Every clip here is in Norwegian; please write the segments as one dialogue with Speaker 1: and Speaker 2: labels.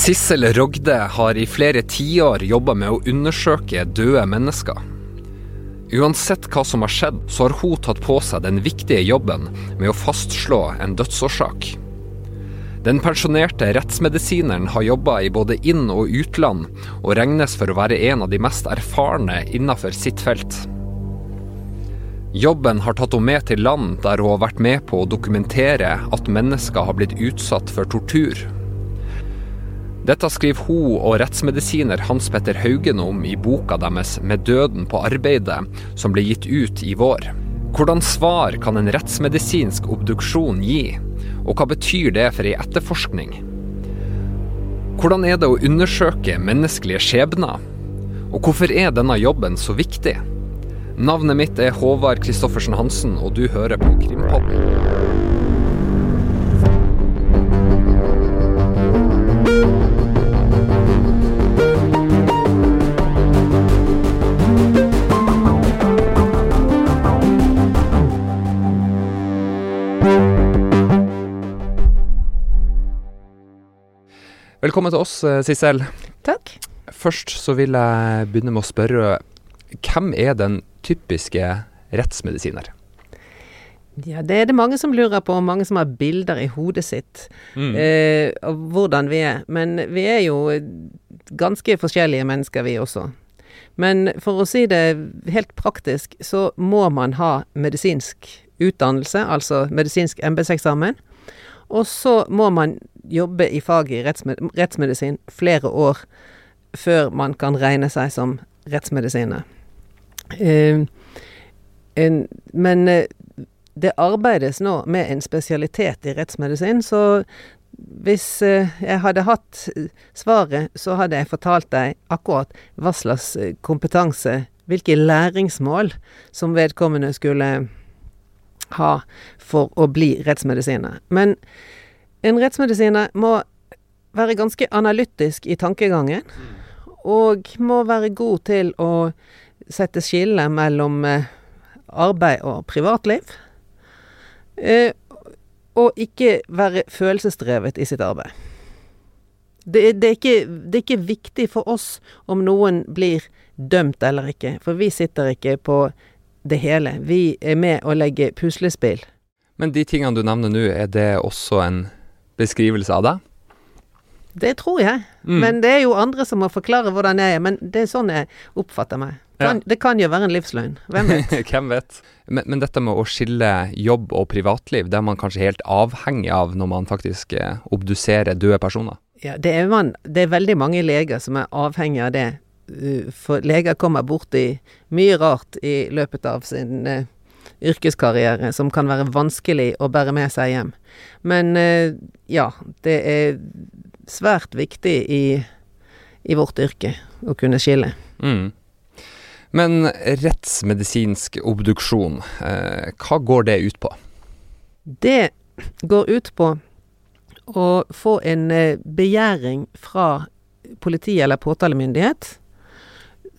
Speaker 1: Sissel Rogde har i flere tiår jobba med å undersøke døde mennesker. Uansett hva som har skjedd, så har hun tatt på seg den viktige jobben med å fastslå en dødsårsak. Den pensjonerte rettsmedisineren har jobba i både inn- og utland, og regnes for å være en av de mest erfarne innenfor sitt felt. Jobben har tatt henne med til land der hun har vært med på å dokumentere at mennesker har blitt utsatt for tortur. Dette skriver hun og rettsmedisiner Hans Petter Haugen om i boka deres 'Med døden på arbeidet', som ble gitt ut i vår. Hvordan svar kan en rettsmedisinsk obduksjon gi, og hva betyr det for ei etterforskning? Hvordan er det å undersøke menneskelige skjebner? Og hvorfor er denne jobben så viktig? Navnet mitt er Håvard Christoffersen Hansen, og du hører på Krimpodden. Velkommen til oss, eh, Sissel.
Speaker 2: Takk.
Speaker 1: Først så vil jeg begynne med å spørre hvem er den typiske rettsmedisiner?
Speaker 2: Ja, det er det mange som lurer på, og mange som har bilder i hodet sitt
Speaker 1: Mm.
Speaker 2: eh, av hvordan vi er. Men vi er jo ganske forskjellige mennesker, vi også. Men for å si det helt praktisk, så må man ha medisinsk utdannelse, altså medisinsk embetseksamen. Og så må man jobbe i faget i rettsmed rettsmedisin flere år før man kan regne seg som rettsmedisiner. Eh, en, men eh, det arbeides nå med en spesialitet i rettsmedisin, så hvis eh, jeg hadde hatt svaret, så hadde jeg fortalt deg akkurat hva slags eh, kompetanse, hvilke læringsmål, som vedkommende skulle ha for å bli rettsmedisiner. Men en rettsmedisiner må være ganske analytisk i tankegangen, og må være god til å sette skille mellom eh, arbeid og privatliv. Eh, og ikke være følelsesdrevet i sitt arbeid. Det, det, er ikke, det er ikke viktig for oss om noen blir dømt eller ikke, for vi sitter ikke på det hele. Vi er med å legge puslespill.
Speaker 1: Men de tingene du nevner nå, er det også en beskrivelse av deg?
Speaker 2: Det tror jeg.
Speaker 1: Mm.
Speaker 2: Men det er jo andre som må forklare hvordan jeg er. Men det er sånn jeg oppfatter meg. Kan, Det kan jo være en livsløgn. Hvem vet?
Speaker 1: Hvem vet? Men, men dette med å skille jobb og privatliv, det er man kanskje helt avhengig av når man faktisk eh, obduserer døde personer?
Speaker 2: Ja, det er, man, det er veldig mange leger som er avhengig av det. Uh, For leger kommer borti mye rart i løpet av sin uh, yrkeskarriere som kan være vanskelig å bære med seg hjem. Men uh, ja, det er svært viktig i, i vårt yrke å kunne skille.
Speaker 1: Mm. Men rettsmedisinsk obduksjon, eh, hva går det ut på?
Speaker 2: Det går ut på å få en eh, begjæring fra politi eller påtalemyndighet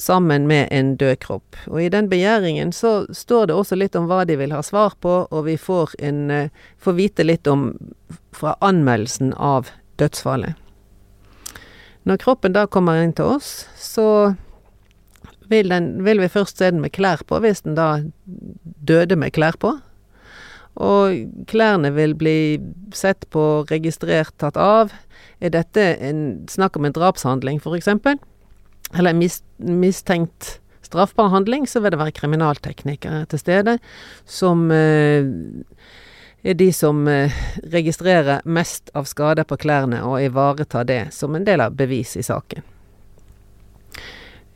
Speaker 2: sammen med en død kropp. Og i den begjæringen så står det også litt om hva de vil ha svar på, og vi får, en, eh, får vite litt om fra anmeldelsen av dødsfallet. Når kroppen da kommer inn til oss, så vil, den, vil vi først se den med klær på, hvis den da døde med klær på. Og klærne vil bli sett på, registrert, tatt av. Er dette en, snakk om en drapshandling, for eksempel? Eller mis, mistenkt straffbar handling, så vil det være kriminalteknikere til stede som eh, er de som eh, registrerer mest av skader på klærne og ivaretar det som en del av bevis i saken.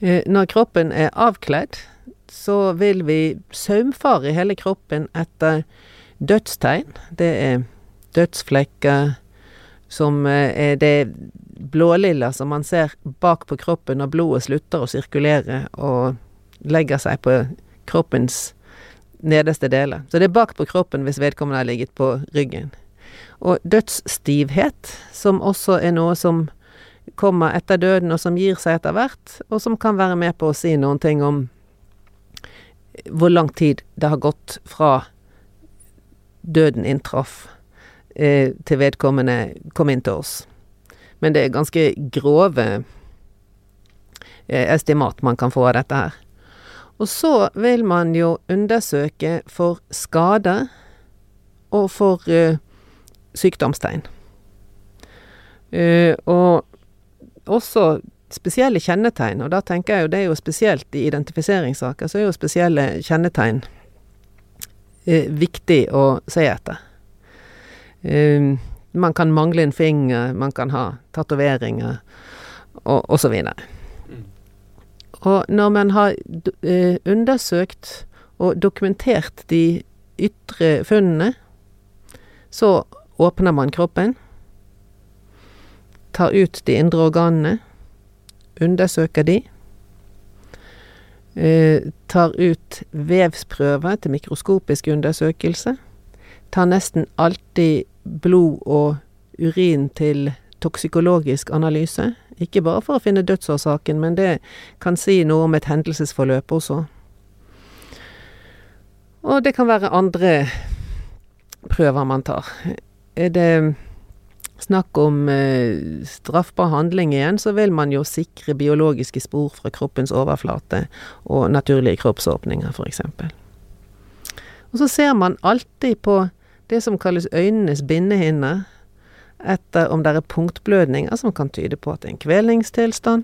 Speaker 2: Eh, når kroppen er avkledd, så vil vi saumfare hele kroppen etter dødstegn. Det er dødsflekker som er det blålilla som man ser bak på kroppen når blodet slutter å sirkulere og legger seg på kroppens nederste deler. Så det er bak på kroppen hvis vedkommende har ligget på ryggen. Og dødsstivhet, som også er noe som kommer etter døden, og som gir seg etter hvert, og som kan være med på å si noen ting om hvor lang tid det har gått fra døden inntraff, eh, til vedkommende kom inn til oss. Men det er ganske grove eh, estimat man kan få av dette her. Og så vil man jo undersøke for skader og for uh, sykdomstegn. Uh, og også spesielle kjennetegn, og da tenker jeg jo det er jo spesielt i identifiseringssaker, så er jo spesielle kjennetegn uh, viktig å se etter. Man kan mangle en finger, man kan ha tatoveringer, og, og så videre. Og når man har eh, undersøkt og dokumentert de ytre funnene, så åpner man kroppen, tar ut de indre organene, undersøker de, eh, tar ut vevsprøver til mikroskopisk undersøkelse, tar nesten alltid blod og urin til toksikologisk analyse. Ikke bare for å finne dødsårsaken, men det kan si noe om et hendelsesforløp også. Og det kan være andre prøver man tar. Er det snakk om eh, straffbar handling igjen, så vil man jo sikre biologiske spor fra kroppens overflate og naturlige kroppsåpninger, f.eks. Og så ser man alltid på det som kalles øynenes bindehinne, etter om det er punktblødninger som kan tyde på at det er en kvelningstilstand.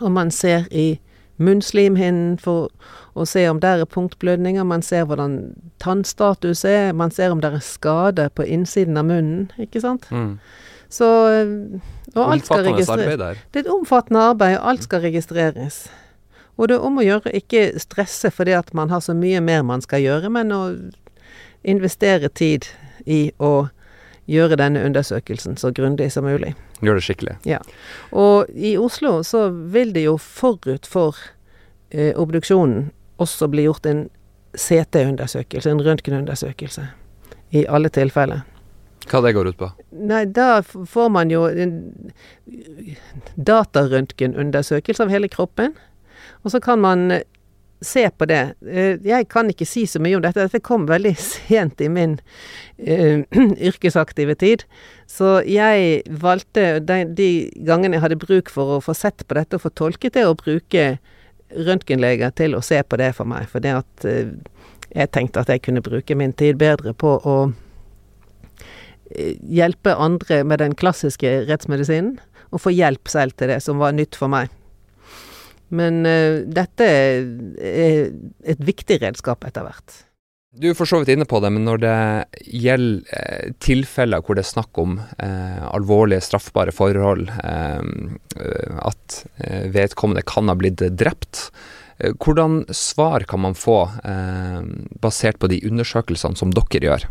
Speaker 2: Og man ser i munnslimhinnen for å se om det er punktblødninger. Man ser hvordan tannstatus er. Man ser om det er skade på innsiden av munnen, ikke sant. Mm. Så Og alt skal registreres. Det er et omfattende arbeid, og alt skal registreres. Og det er om å gjøre ikke stresse fordi at man har så mye mer man skal gjøre, men å investere tid i å gjøre denne undersøkelsen så grundig som mulig.
Speaker 1: Gjøre det skikkelig.
Speaker 2: Ja. Og i Oslo så vil det jo forut for eh, obduksjonen også bli gjort en CT-undersøkelse, en røntgenundersøkelse, i alle tilfeller.
Speaker 1: Hva det går ut på?
Speaker 2: Nei, da får man jo en datarøntgenundersøkelse av hele kroppen. Og så kan man se på det. Eh, jeg kan ikke si så mye om dette. Dette kom veldig sent i min uh, yrkesaktive tid. Så jeg valgte, de, de, gangene jeg hadde bruk for å få sett på dette og få tolket det, å bruke røntgenleger til å se på det for meg. For det at uh, jeg tenkte at jeg kunne bruke min tid bedre på å hjelpe andre med den klassiske rettsmedisinen, og få hjelp selv til det som var nytt for meg. Men uh, dette er et viktig redskap etter hvert.
Speaker 1: Du er for så vidt inne på det, men når det gjelder eh, tilfeller hvor det er snakk om eh, alvorlige straffbare forhold, eh, at eh, vedkommende kan ha blitt drept, eh, hvordan svar kan man få basert på de undersøkelsene som dere gjør?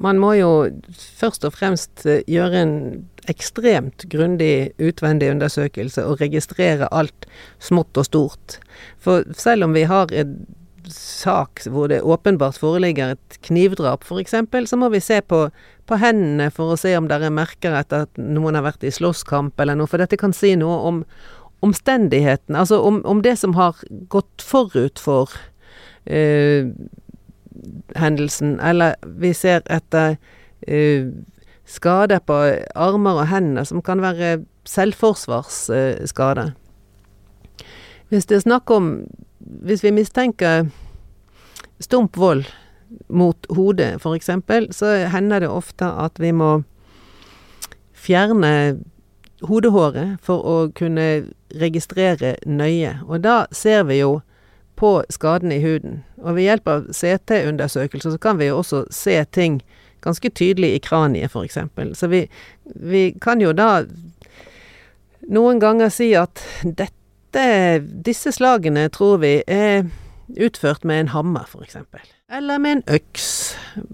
Speaker 2: Man må jo først og fremst eh, gjøre en ekstremt grundig utvendig undersøkelse og registrere alt smått og stort. For selv om vi har en sak hvor det åpenbart foreligger et knivdrap f.eks., så må vi se på, på, hendene for å se om det er merker etter at noen har vært i slåsskamp eller noe, for dette kan si noe om omstendighetene, altså om, om det som har gått forut for eh, hendelsen, eller vi ser etter uh, skader på armer og hender som kan være selvforsvarsskade. Hvis det er snakk om Hvis vi mistenker stump vold mot hodet, f.eks., så hender det ofte at vi må fjerne hodehåret for å kunne registrere nøye. Og da ser vi jo på skadene i huden. Og ved hjelp av CT-undersøkelser så kan vi jo også se ting ganske tydelig i kraniet, f.eks. Så vi, vi, kan jo da noen ganger si at dette, disse slagene tror vi er utført med en hammer, f.eks. Eller med en øks.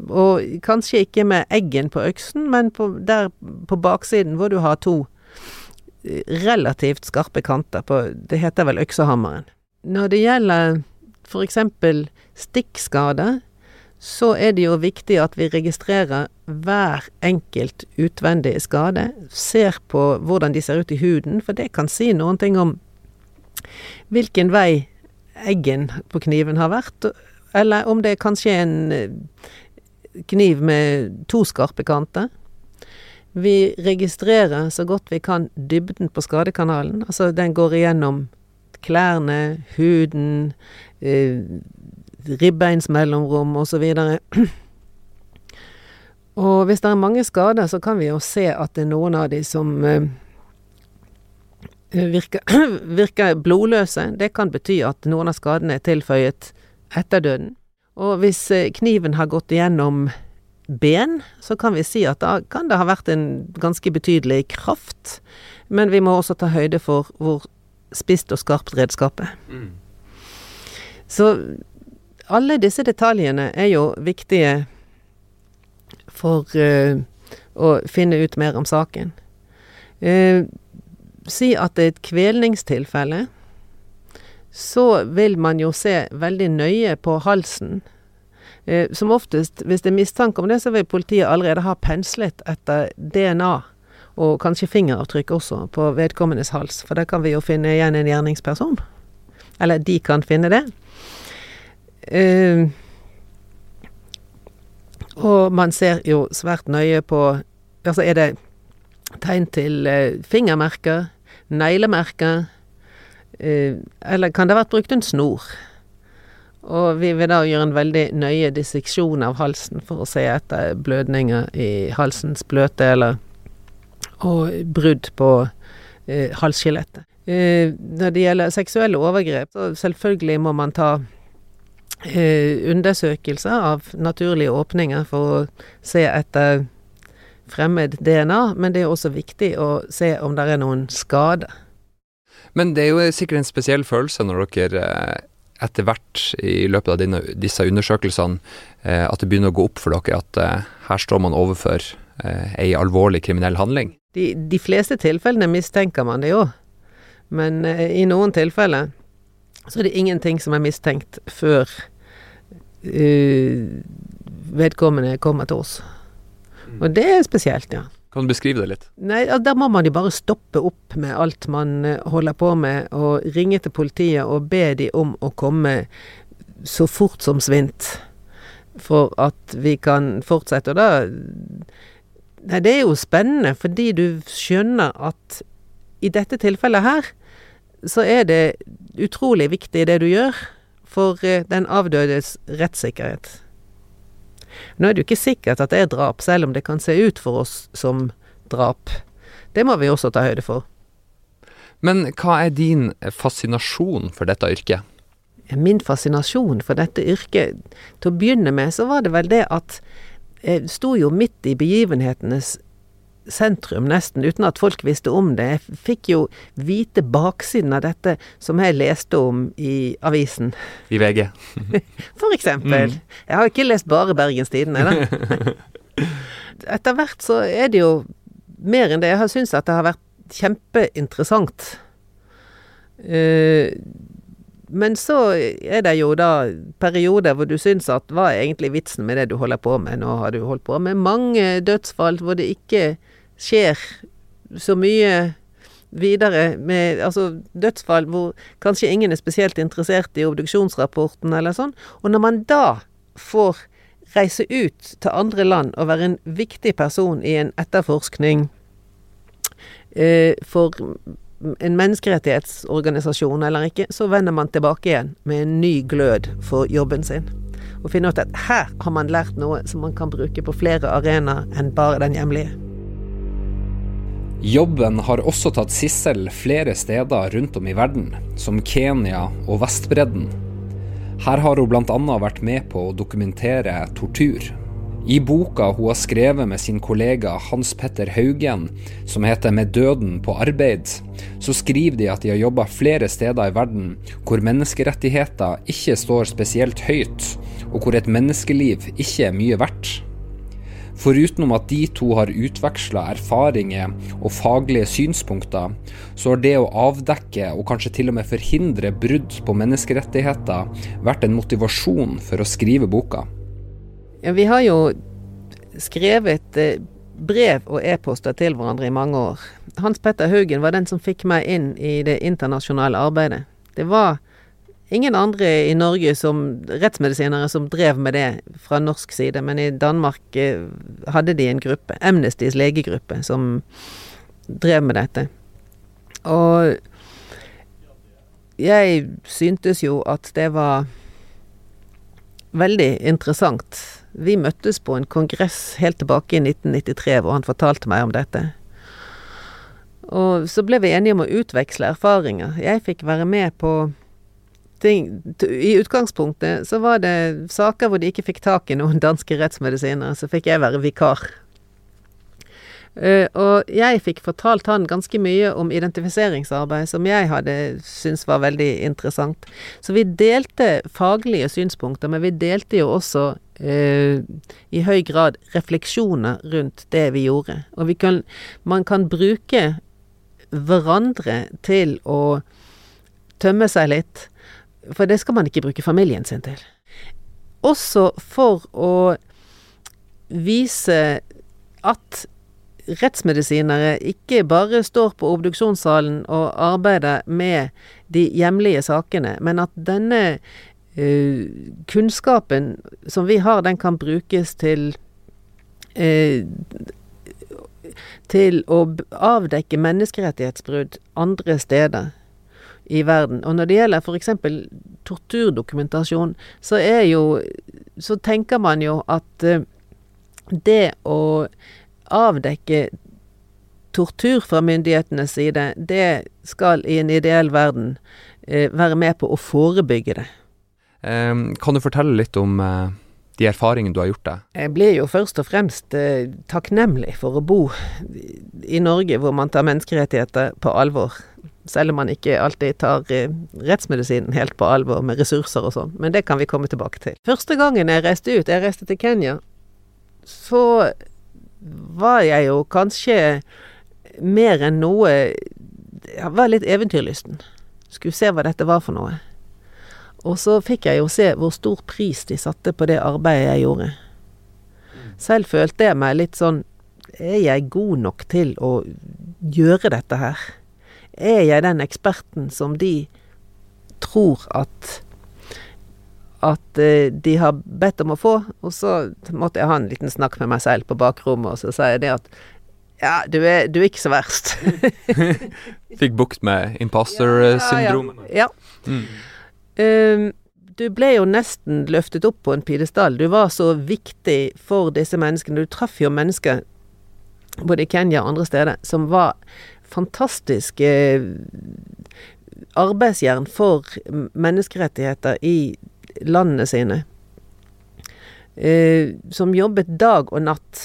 Speaker 2: Og kanskje ikke med eggen på øksen, men på, der på baksiden hvor du har to relativt skarpe kanter på Det heter vel øksehammeren. Når det gjelder f.eks. stikkskader, så er det jo viktig at vi registrerer hver enkelt utvendige skade. Ser på hvordan de ser ut i huden, for det kan si noen ting om hvilken vei eggen på kniven har vært, eller om det er kanskje en eh, kniv med to skarpe kanter. Vi registrerer så godt vi kan dybden på skadekanalen. Altså den går igjennom klærne, huden, eh, ribbeinsmellomrom osv. Og hvis det er mange skader, så kan vi jo se at det er noen av de som eh, virker, virker blodløse. Det kan bety at noen av skadene er tilføyet etter døden. Og hvis eh, kniven har gått igjennom ben, så kan vi si at da kan det ha vært en ganske betydelig kraft. Men vi må også ta høyde for hvor spisst og skarpt redskapet. Mm. Så alle disse detaljene er jo viktige for uh, å finne ut mer om saken. Uh, si at det er et kvelningstilfelle. Så vil man jo se veldig nøye på halsen. Uh, som oftest, hvis det er mistanke om det, så vil politiet allerede ha penslet etter DNA. Og kanskje fingeravtrykk også på vedkommendes hals, for da kan vi jo finne igjen en gjerningsperson. Eller de kan finne det. Uh, og man ser jo svært nøye på Altså, er det tegn til uh, fingermerker, neglemerker, uh, eller kan det ha vært brukt en snor? Og vi vil da gjøre en veldig nøye disseksjon av halsen for å se etter blødninger i halsens bløte eller og brudd på eh, halsskjelettet. Eh, når det gjelder seksuelle overgrep, så selvfølgelig må man ta undersøkelser av naturlige åpninger for å se etter fremmed DNA, men det er også viktig å se om det er noen skader.
Speaker 1: Men det er jo sikkert en spesiell følelse når dere eh, etter hvert i løpet av dine, disse undersøkelsene eh, at det begynner å gå opp for dere at eh, her står man overfor eh, ei alvorlig kriminell handling?
Speaker 2: De, de fleste tilfellene mistenker man det jo, men eh, i noen tilfeller så er det ingenting som er mistenkt før vedkommende kommer til oss. Mm. Og det er spesielt, ja.
Speaker 1: Kan du beskrive det litt?
Speaker 2: Nei, Da må man jo bare stoppe opp med alt man eh, holder på med, og ringe til politiet og be de om å komme så fort som svint. For at vi kan fortsette. Og da Nei, det er jo spennende, fordi du skjønner at i dette tilfellet her, så er det utrolig viktig det du gjør for eh, den avdødes rettssikkerhet. Nå er det jo ikke sikkert at det er drap, selv om det kan se ut for oss som drap. Det må vi også ta høyde for.
Speaker 1: Men hva er din fascinasjon for dette yrket?
Speaker 2: Min fascinasjon for dette yrket Til å begynne med så var det vel det at jeg sto jo midt i begivenhetenes sentrum, nesten, uten at folk visste om det. Jeg fikk jo vite baksiden av dette som jeg leste om i avisen.
Speaker 1: I VG.
Speaker 2: For eksempel. Mm. Jeg har ikke lest bare Bergens Tidende, da. Etter hvert så er det jo mer enn det. Jeg har syntes at det har vært kjempeinteressant. Uh, men så er det jo da perioder hvor du syns at hva er egentlig vitsen med det du holder på med? Nå har du holdt på med mange dødsfall hvor det ikke skjer så mye videre med altså dødsfall hvor kanskje ingen er spesielt interessert i obduksjonsrapporten eller sånn. Og når man da får reise ut til andre land og være en viktig person i en etterforskning eh, for en menneskerettighetsorganisasjon eller ikke, så vender man tilbake igjen med en ny glød for jobben sin. Og finner ut at her har man lært noe som man kan bruke på flere arenaer enn bare den hjemlige.
Speaker 1: Jobben har også tatt Sissel flere steder rundt om i verden, som Kenya og Vestbredden. Her har hun bl.a. vært med på å dokumentere tortur. I boka hun har skrevet med sin kollega Hans Petter Haugen, som heter 'Med døden på arbeid', så skriver de at de har jobba flere steder i verden hvor menneskerettigheter ikke står spesielt høyt, og hvor et menneskeliv ikke er mye verdt. Forutenom at de to har utveksla erfaringer og faglige synspunkter, så har det å avdekke og kanskje til og med forhindre brudd på menneskerettigheter vært en motivasjon for å skrive boka.
Speaker 2: Ja, vi har jo skrevet eh, brev og e-poster til hverandre i mange år. Hans Petter Haugen var den som fikk meg inn i det internasjonale arbeidet. Det var ingen andre i Norge som rettsmedisinere som drev med det fra norsk side, men i Danmark eh, hadde de en gruppe, Amnestys legegruppe, som drev med dette. Og jeg syntes jo at det var veldig interessant. Vi møttes på en kongress helt tilbake i 1993 hvor han fortalte meg om dette. Og så ble vi enige om å utveksle erfaringer. Jeg fikk være med på ting I utgangspunktet så var det saker hvor de ikke fikk tak i noen danske rettsmedisinere, så fikk jeg være vikar. Uh, og jeg fikk fortalt han ganske mye om identifiseringsarbeid som jeg hadde syntes var veldig interessant. Så vi delte faglige synspunkter, men vi delte jo også uh, i høy grad refleksjoner rundt det vi gjorde. Og vi kan, man kan bruke hverandre til å tømme seg litt, for det skal man ikke bruke familien sin til. Også for å vise at rettsmedisinere ikke bare står på obduksjonssalen og arbeider med de hjemlige sakene, men at denne uh, kunnskapen som vi har, den kan brukes til uh, til å avdekke menneskerettighetsbrudd andre steder i verden. Og når det gjelder f.eks. torturdokumentasjon, så er jo Så tenker man jo at uh, det å avdekke tortur fra myndighetenes side, det skal i en ideell verden eh, være med på å forebygge det.
Speaker 1: Kan du fortelle litt om uh, de erfaringene du har gjort deg?
Speaker 2: Jeg blir jo først og fremst eh, takknemlig for å bo i Norge, hvor man tar menneskerettigheter på alvor. Selv om man ikke alltid tar eh, rettsmedisinen helt på alvor med ressurser og sånn. Men det kan vi komme tilbake til. Første gangen jeg reiste ut, jeg reiste til Kenya, så var jeg jo kanskje mer enn noe Jeg var litt eventyrlysten. Skulle se hva dette var for noe. Og så fikk jeg jo se hvor stor pris de satte på det arbeidet jeg gjorde. Selv følte jeg meg litt sånn Er jeg god nok til å gjøre dette her? Er jeg den eksperten som de tror at at uh, de har bedt om å få, og så måtte jeg ha en liten snakk med meg selv på bakrommet, og så sa jeg det at ja, du er, du er ikke så verst.
Speaker 1: Fikk bukt med imposter-syndromet?
Speaker 2: Ja. ja, ja. Mm. Um, du ble jo nesten løftet opp på en pidestall. Du var så viktig for disse menneskene. Du traff jo mennesker både i Kenya og andre steder som var fantastiske arbeidsjern for menneskerettigheter i landene sine. Eh, som jobbet dag og natt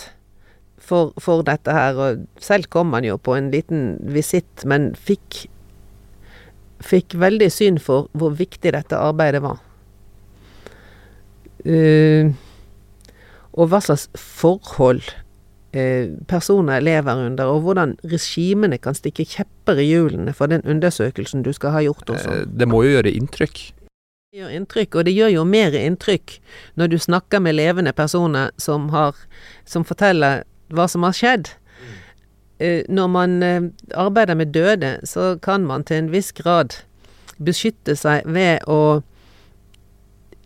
Speaker 2: for, for, dette her. Og selv kom han jo på en liten visitt, men fikk Fikk veldig syn for hvor viktig dette arbeidet var. Uh, og hva slags forhold uh, personer lever under, og hvordan regimene kan stikke kjepper i hjulene for den undersøkelsen du skal ha gjort også.
Speaker 1: Eh, det må jo gjøre inntrykk?
Speaker 2: Det gjør inntrykk, og det gjør jo mer inntrykk når du snakker med levende personer som har Som forteller hva som har skjedd. Mm. Når man eh, arbeider med døde, så kan man til en viss grad beskytte seg ved å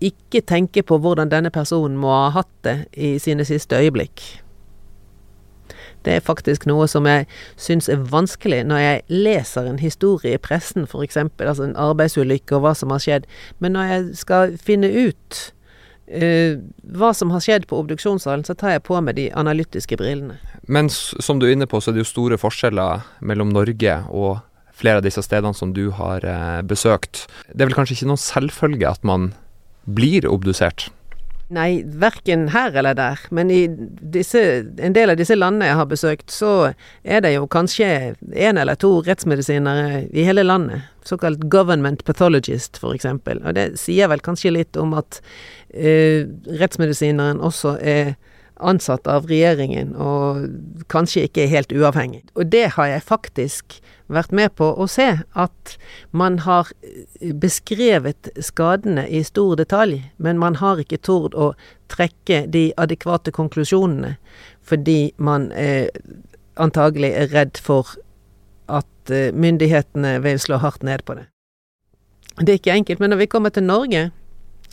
Speaker 2: ikke tenke på hvordan denne personen må ha hatt det i sine siste øyeblikk. Det er faktisk noe som jeg syns er vanskelig når jeg leser en historie i pressen, f.eks., altså en arbeidsulykke og hva som har skjedd, men når jeg skal finne ut uh, hva som har skjedd på obduksjonssalen, så tar jeg på meg de analytiske brillene.
Speaker 1: Men som du er inne på, så er det jo store forskjeller mellom Norge og flere av disse stedene som du har eh, besøkt. Det er vel kanskje ikke noen selvfølge at man blir obdusert?
Speaker 2: Nei, verken her eller der. Men i disse, en del av disse landene jeg har besøkt, så er det jo kanskje én eller to rettsmedisinere i hele landet. Såkalt government pathologist, eksempel. Og det sier vel kanskje litt om at eh, rettsmedisineren også er ansatt av regjeringen, og kanskje ikke er helt uavhengig. Og det har jeg faktisk vært med på å se, at man har eh, beskrevet skadene i stor detalj, men man har ikke tord å trekke de adekvate konklusjonene, fordi man eh, antagelig er redd for at eh, myndighetene vil slå hardt ned på det. Det er ikke enkelt, men når vi kommer til Norge,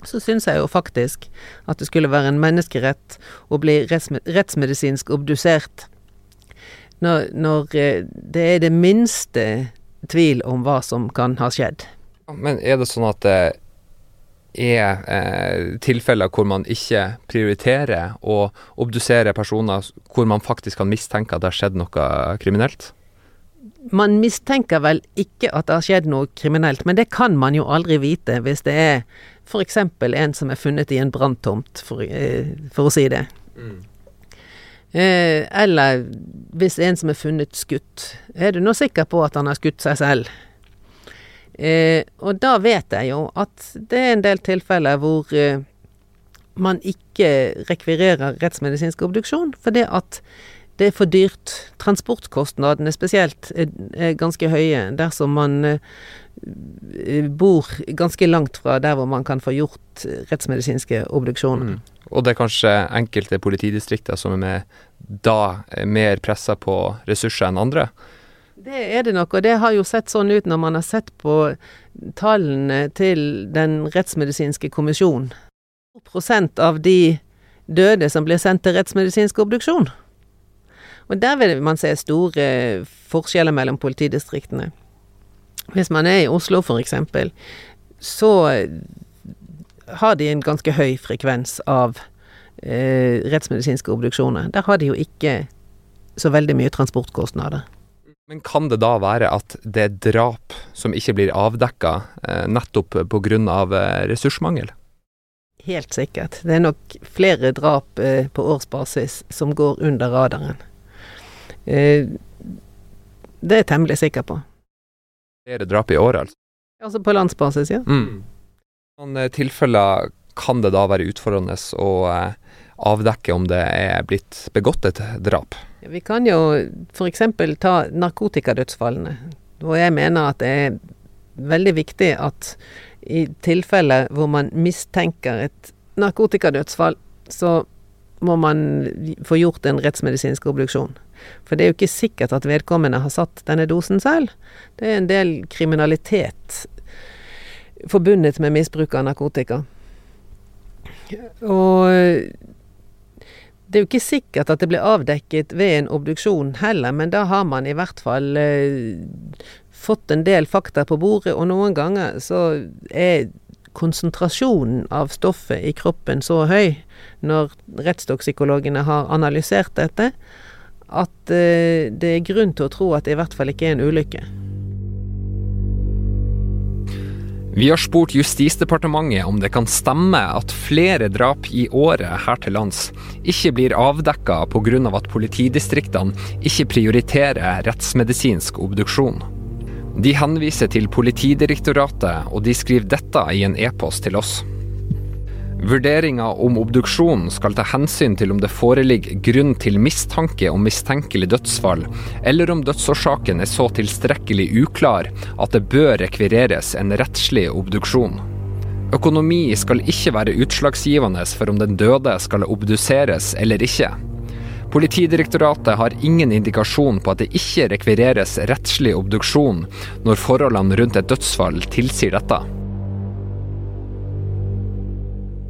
Speaker 2: så syns jeg jo faktisk at det skulle være en menneskerett å bli rettsmedisinsk obdusert når, når eh, det er det minste tvil om hva som kan ha skjedd.
Speaker 1: Men er det sånn at det er eh, tilfeller hvor man ikke prioriterer å obdusere personer hvor man faktisk kan mistenke at det har skjedd noe kriminelt?
Speaker 2: Man mistenker vel ikke at det har skjedd noe kriminelt, men det kan man jo aldri vite hvis det er f.eks. en som er funnet i en branntomt, for, eh, for, å si det. Mm. Eh, eller hvis en som er funnet skutt. Er du nå sikker på at han har skutt seg selv? Eh, og da vet jeg jo at det er en del tilfeller hvor man ikke rekvirerer rettsmedisinsk obduksjon fordi at det er for dyrt. Transportkostnadene spesielt er, ganske høye dersom man eh, bor ganske langt fra der hvor man kan få gjort rettsmedisinske obduksjoner. Mm.
Speaker 1: Og det er kanskje enkelte politidistrikter som er med, da er mer pressa på ressurser enn andre?
Speaker 2: Det er det nok, og det har jo sett sånn ut når man har sett på tallene til Den rettsmedisinske kommisjon. prosent av de døde som blir sendt til rettsmedisinsk obduksjon. Og der vil man se store forskjeller mellom politidistriktene. Hvis man er i Oslo f.eks., så har de en ganske høy frekvens av eh, rettsmedisinske obduksjoner. Der har de jo ikke så veldig mye transportkostnader.
Speaker 1: Men kan det da være at det er drap som ikke blir avdekka eh, nettopp pga. Eh, ressursmangel?
Speaker 2: Helt sikkert. Det er nok flere drap eh, på årsbasis som går under radaren. Eh, det er jeg temmelig sikker på.
Speaker 1: Flere drap i året, altså?
Speaker 2: Altså på landsbasis, ja. Mm.
Speaker 1: Noen eh, tilfeller kan det da være utfordrende å eh, avdekke om det er blitt begått et drap?
Speaker 2: Vi kan jo f.eks. ta narkotikadødsfallene. Og jeg mener at det er veldig viktig at i tilfeller hvor man mistenker et narkotikadødsfall, så må man få gjort en rettsmedisinsk obduksjon. For det er jo ikke sikkert at vedkommende har satt denne dosen selv. Det er en del kriminalitet forbundet med misbruk av narkotika. Og det er jo ikke sikkert at det blir avdekket ved en obduksjon heller, men da har man i hvert fall eh, fått en del fakta på bordet, og noen ganger så er konsentrasjonen av stoffet i kroppen så høy når rettstoksikologene har analysert dette, at eh, det er grunn til å tro at det i hvert fall ikke er en ulykke.
Speaker 1: Vi har spurt Justisdepartementet om det kan stemme at flere drap i året her til lands ikke blir avdekka pga. at politidistriktene ikke prioriterer rettsmedisinsk obduksjon. De henviser til Politidirektoratet, og de skriver dette i en e-post til oss. Vurderinga om obduksjon skal ta hensyn til om det foreligger grunn til mistanke om mistenkelig dødsfall, eller om dødsårsaken er så tilstrekkelig uklar at det bør rekvireres en rettslig obduksjon. Økonomi skal ikke være utslagsgivende for om den døde skal obduseres eller ikke. Politidirektoratet har ingen indikasjon på at det ikke rekvireres rettslig obduksjon når forholdene rundt et dødsfall tilsier dette.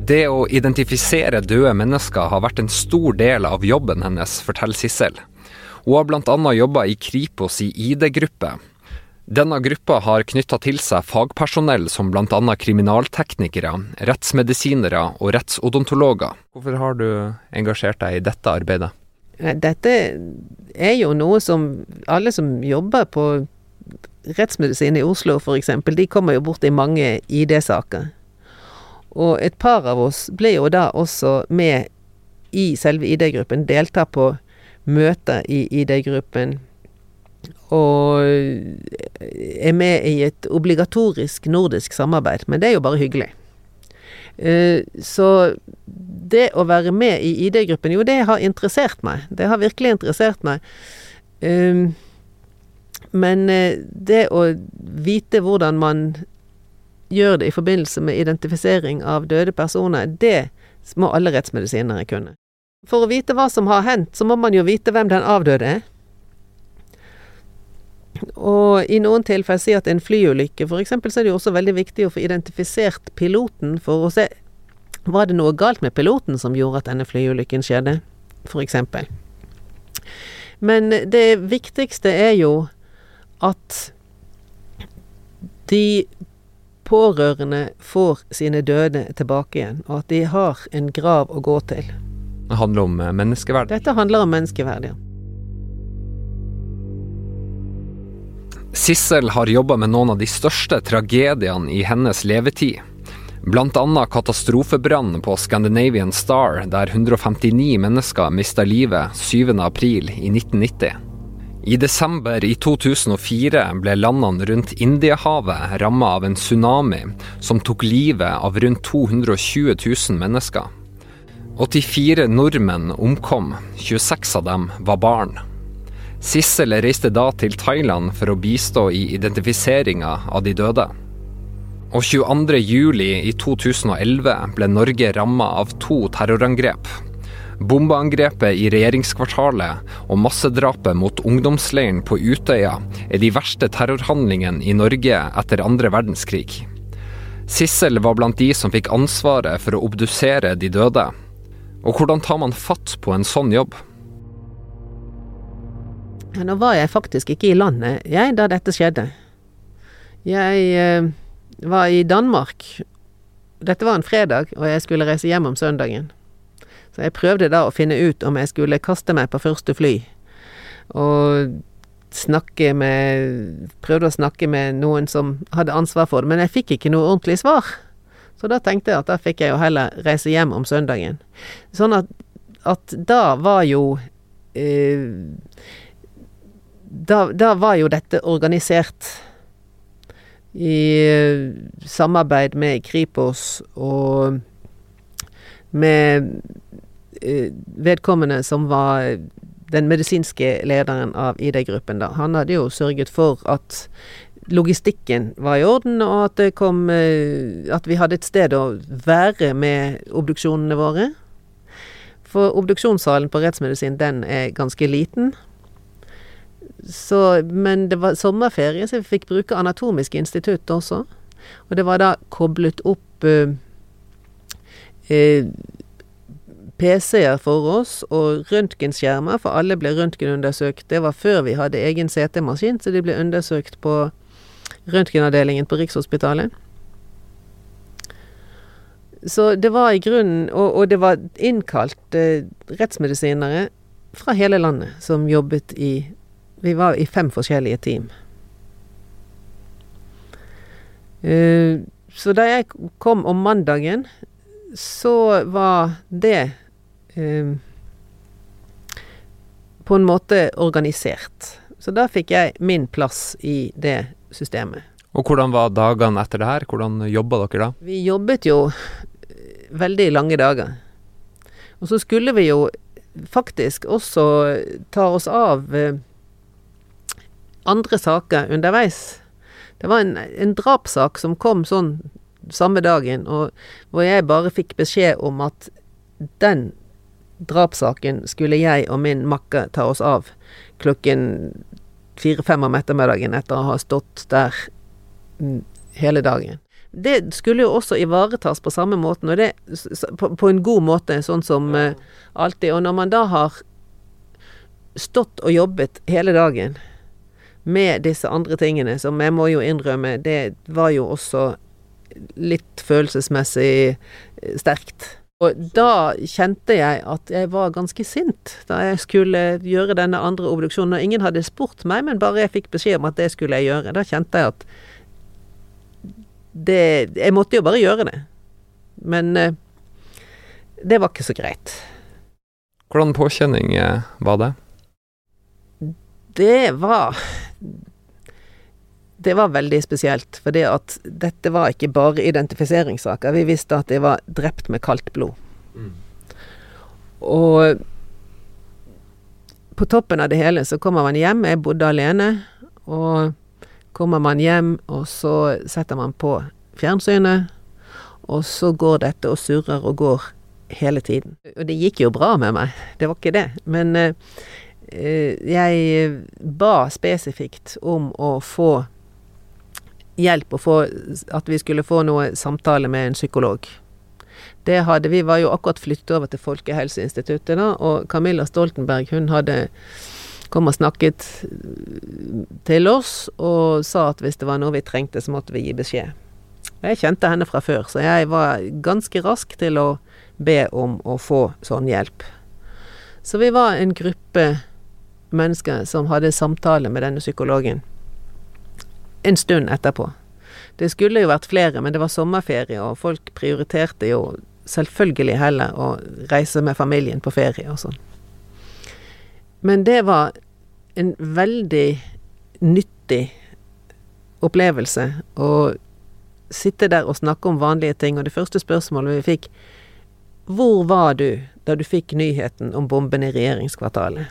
Speaker 1: Det å identifisere døde mennesker har vært en stor del av jobben hennes, forteller Sissel. Hun har bl.a. jobba i Kripos i ID-gruppe. Denne gruppa har knytta til seg fagpersonell som bl.a. kriminalteknikere, rettsmedisinere og rettsodontologer. Hvorfor har du engasjert deg i dette arbeidet?
Speaker 2: Dette er jo noe som alle som jobber på rettsmedisin i Oslo f.eks., de kommer jo bort i mange ID-saker. Og et par av oss ble jo da også med i selve ID-gruppen, deltar på møter i ID-gruppen. Og er med i et obligatorisk nordisk samarbeid. Men det er jo bare hyggelig. Eh, så det å være med i ID-gruppen, jo, det har interessert meg. Det har virkelig interessert meg. Ehm, men eh, det å vite hvordan man gjør det i forbindelse med identifisering av døde personer, det må alle rettsmedisinere kunne. For å vite hva som har hendt, så må man jo vite hvem den avdøde er. Og i noen tilfeller si at en flyulykke, f.eks., så er det jo også veldig viktig å få identifisert piloten for å se var det noe galt med piloten som gjorde at denne flyulykken skjedde, f.eks. Men det viktigste er jo at de pårørende får sine døde tilbake igjen, og at de har en grav å gå til.
Speaker 1: Det handler om menneskeverd?
Speaker 2: Dette handler om menneskeverd, ja.
Speaker 1: Sissel har jobba med noen av de største tragediene i hennes levetid. Blant annet katastrofebrannen på Scandinavian Star, der 159 mennesker mista livet 7.4 i 1990. I desember i 2004 ble landene rundt Indiahavet ramma av en tsunami som tok livet av rundt 220 000 mennesker. 84 nordmenn omkom, 26 av dem var barn. Sissel reiste da til Thailand for å bistå i identifiseringa av de døde. Og 22.07 i 2011 ble Norge ramma av to terrorangrep. Bombeangrepet i regjeringskvartalet og massedrapet mot ungdomsleiren på Utøya er de verste terrorhandlingene i Norge etter andre verdenskrig. Sissel var blant de som fikk ansvaret for å obdusere de døde. Og hvordan tar man fatt på en sånn jobb?
Speaker 2: Nå var jeg faktisk ikke i landet, jeg, da dette skjedde. Jeg eh, var i Danmark. Dette var en fredag, og jeg skulle reise hjem om søndagen. Så jeg prøvde da å finne ut om jeg skulle kaste meg på første fly. Og snakke med Prøvde å snakke med noen som hadde ansvar for det, men jeg fikk ikke noe ordentlig svar. Så da tenkte jeg at da fikk jeg jo heller reise hjem om søndagen. Sånn at, at da var jo eh, da, da var jo dette organisert i eh, samarbeid med Kripos og med vedkommende som var den medisinske lederen av ID-gruppen, da. Han hadde jo sørget for at logistikken var i orden, og at det kom eh, At vi hadde et sted å være med obduksjonene våre. For obduksjonssalen på rettsmedisin, den er ganske liten. Så, men det var sommerferie, så vi fikk bruke Anatomisk institutt også. Og det var da koblet opp eh, eh, PC-er for oss og røntgenskjermer, for alle ble røntgenundersøkt. Det var før vi hadde egen CT-maskin, så de ble undersøkt på røntgenavdelingen på Rikshospitalet. Så det var i grunnen Og, og det var innkalt eh, rettsmedisinere fra hele landet som jobbet i vi var i fem forskjellige team. Uh, så da jeg kom om mandagen, så var det på en måte organisert. Så da fikk jeg min plass i det systemet.
Speaker 1: Og hvordan var dagene etter det her? Hvordan jobba dere da?
Speaker 2: Vi jobbet jo veldig lange dager. Og så skulle vi jo faktisk også ta oss av uh, andre saker underveis. Det var en, en drapssak som kom sånn samme dagen, og hvor jeg bare fikk beskjed om at den drapssaken skulle jeg og min makke ta oss av klokken fire-fem om ettermiddagen etter å ha stått der hele dagen. Det skulle jo også ivaretas på samme måten, og det på, på en god måte, sånn som uh, alltid. Og når man da har stått og jobbet hele dagen, med disse andre tingene, som jeg må jo innrømme, det var jo også litt følelsesmessig eh, sterkt. Og da kjente jeg at jeg var ganske sint da jeg skulle gjøre denne andre obduksjonen. Og ingen hadde spurt meg, men bare jeg fikk beskjed om at det skulle jeg gjøre. Da kjente jeg at det Jeg måtte jo bare gjøre det. Men eh, det var ikke så greit.
Speaker 1: Hvordan påkjenning eh, var det?
Speaker 2: Det var det var veldig spesielt, for det dette var ikke bare identifiseringssaker. Vi visste at de var drept med kaldt blod. Mm. Og på toppen av det hele så kommer man hjem. Jeg bodde alene. Og kommer man hjem, og så setter man på fjernsynet, og så går dette og surrer og går hele tiden. Og det gikk jo bra med meg, det var ikke det. Men eh, eh, jeg ba spesifikt om å få hjelp og få At vi skulle få noe samtale med en psykolog. Det hadde Vi var jo akkurat flyttet over til Folkehelseinstituttet, da, og Camilla Stoltenberg, hun hadde kom og snakket til oss og sa at hvis det var noe vi trengte, så måtte vi gi beskjed. Jeg kjente henne fra før, så jeg var ganske rask til å be om å få sånn hjelp. Så vi var en gruppe mennesker som hadde samtale med denne psykologen en stund etterpå. Det skulle jo vært flere, men det var sommerferie, og folk prioriterte jo selvfølgelig heller å reise med familien på ferie og sånn. Men det var en veldig nyttig opplevelse å sitte der og snakke om vanlige ting, og det første spørsmålet vi fikk Hvor var du da du fikk nyheten om bomben i regjeringskvartalet?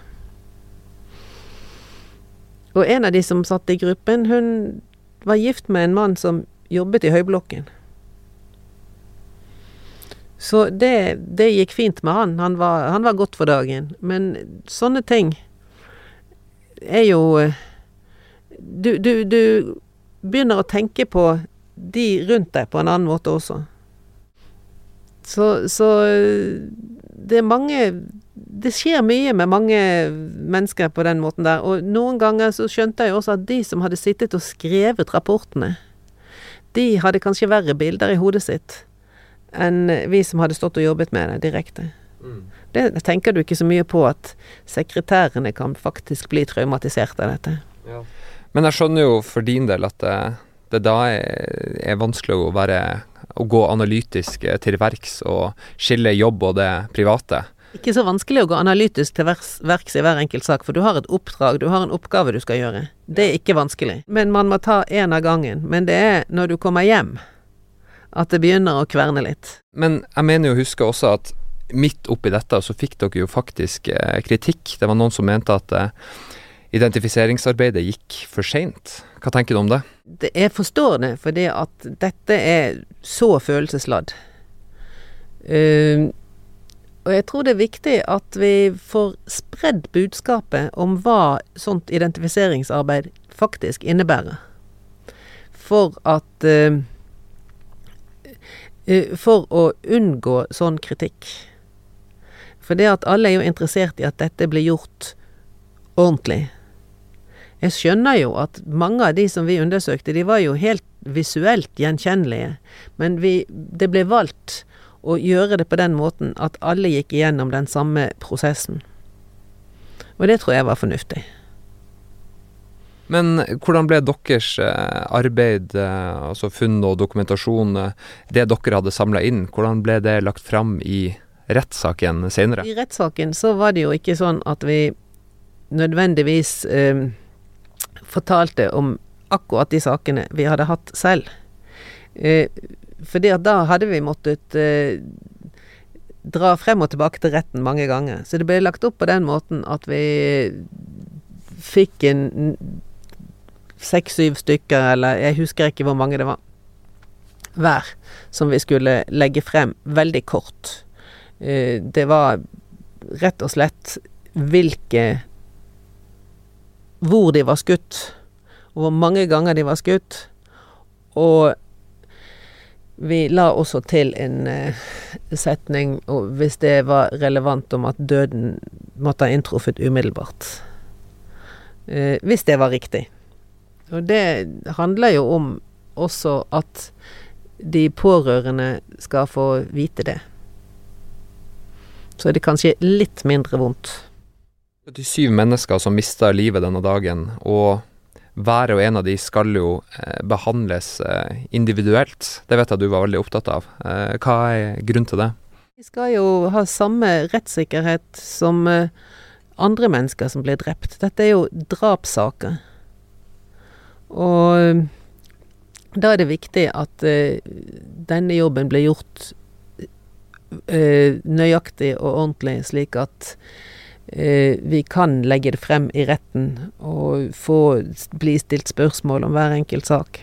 Speaker 2: Og en av de som satt i gruppen, hun var gift med en mann som jobbet i Høyblokken. Så det, det gikk fint med han. Han var, han var, godt for dagen. Men sånne ting er jo du, du, du begynner å tenke på de rundt deg på en annen måte også. Så, så det er mange Det skjer mye med mange mennesker på den måten der. Og noen ganger så skjønte jeg også at de som hadde sittet og skrevet rapportene, de hadde kanskje verre bilder i hodet sitt enn vi som hadde stått og jobbet med det direkte. Mm. Det tenker du ikke så mye på at sekretærene kan faktisk bli traumatisert av dette. Ja.
Speaker 1: Men jeg skjønner jo for din del at det, det da er, er, vanskelig å være å gå analytisk til verks og skille jobb og det private.
Speaker 2: Ikke så vanskelig å gå analytisk til verks i hver enkelt sak, for du har et oppdrag, du har en oppgave du skal gjøre. Det er ikke vanskelig. Men man må ta én av gangen. Men det er når du kommer hjem at det begynner å kverne litt.
Speaker 1: Men jeg mener jo å huske også at midt oppi dette så fikk dere jo faktisk eh, kritikk. Det var noen som mente at eh, identifiseringsarbeidet gikk for seint. Hva tenker du om det?
Speaker 2: det jeg forstår det, fordi at dette er så følelsesladd. Uh, og jeg tror det er viktig at vi får spredd budskapet om hva sånt identifiseringsarbeid faktisk innebærer. For at uh, for å unngå sånn kritikk. For det at alle er jo interessert i at dette blir gjort ordentlig. Jeg skjønner jo at mange av de som vi undersøkte, de var jo helt visuelt gjenkjennelige. Men vi, det ble valgt å gjøre det på den måten at alle gikk igjennom den samme prosessen. Og det tror jeg var fornuftig.
Speaker 1: Men hvordan ble deres eh, arbeid, eh, altså funn og dokumentasjon, eh, det dere hadde samla inn, hvordan ble det lagt fram i rettssaken senere?
Speaker 2: I rettssaken så var det jo ikke sånn at vi nødvendigvis eh, fortalte om akkurat de sakene vi hadde hatt selv. Eh, fordi at da hadde vi måttet eh, dra frem og tilbake til retten mange ganger. Så det ble lagt opp på den måten at vi fikk en seks-syv stykker, eller jeg husker ikke hvor mange det var, hver, som vi skulle legge frem veldig kort. Eh, det var rett og slett hvilke Hvor de var skutt, og hvor mange ganger de var skutt. Og vi la også til en uh, setning, hvis det var relevant, om at døden måtte ha inntruffet umiddelbart. Uh, hvis det var riktig. Og det handler jo om også at de pårørende skal få vite det. Så er det kanskje litt mindre vondt.
Speaker 1: Er syv mennesker som mista livet denne dagen, og hver og en av de skal jo eh, behandles eh, individuelt. Det vet jeg du var veldig opptatt av. Eh, hva er grunnen til det?
Speaker 2: De skal jo ha samme rettssikkerhet som andre mennesker som blir drept. Dette er jo drapssaker. Og da er det viktig at denne jobben blir gjort nøyaktig og ordentlig, slik at vi kan legge det frem i retten og få bli stilt spørsmål om hver enkelt sak.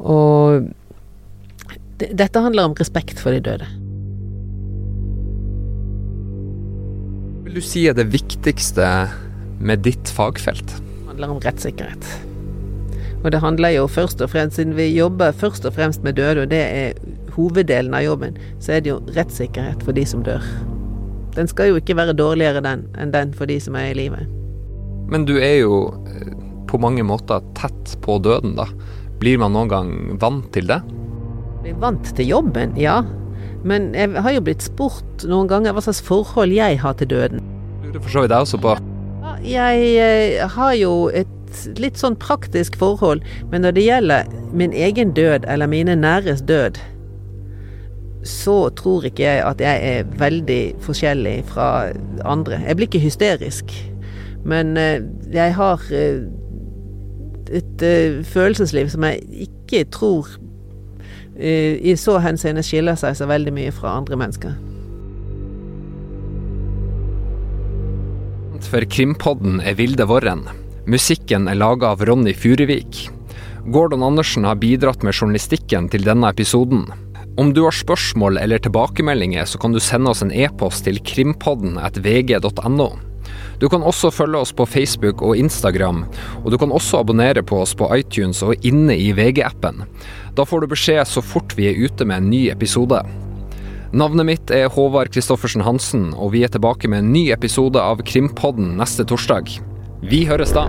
Speaker 2: Og dette handler om respekt for de døde.
Speaker 1: Vil du si er det viktigste med ditt fagfelt?
Speaker 2: Det handler om rettssikkerhet. Og det handler jo først og fremst, siden vi jobber først og fremst med døde, og det er hoveddelen av jobben, så er det jo rettssikkerhet for de som dør. Den skal jo ikke være dårligere den enn den for de som er i live.
Speaker 1: Men du er jo eh, på mange måter tett på døden, da. Blir man noen gang vant til det?
Speaker 2: Blir vant til jobben, ja. Men jeg har jo blitt spurt noen ganger hva slags forhold jeg har til døden.
Speaker 1: Lurer for så vidt jeg også på.
Speaker 2: Jeg eh, har jo et litt sånn praktisk forhold, men når det gjelder min egen død eller mine næres død, så tror ikke jeg at jeg er veldig forskjellig fra andre. Jeg blir ikke hysterisk, men eh, jeg har eh, et følelsesliv som jeg ikke tror i så henseende skiller seg så veldig mye fra andre mennesker.
Speaker 1: For Krimpodden er Vilde Våren. Musikken er laga av Ronny Furuvik. Gordon Andersen har bidratt med journalistikken til denne episoden. Om du har spørsmål eller tilbakemeldinger, så kan du sende oss en e-post til krimpodden at vg.no. Du kan også følge oss på Facebook og Instagram, og du kan også abonnere på oss på iTunes og inne i VG-appen. Da får du beskjed så fort vi er ute med en ny episode. Navnet mitt er Håvard Christoffersen Hansen, og vi er tilbake med en ny episode av Krimpodden neste torsdag. Vi høres da!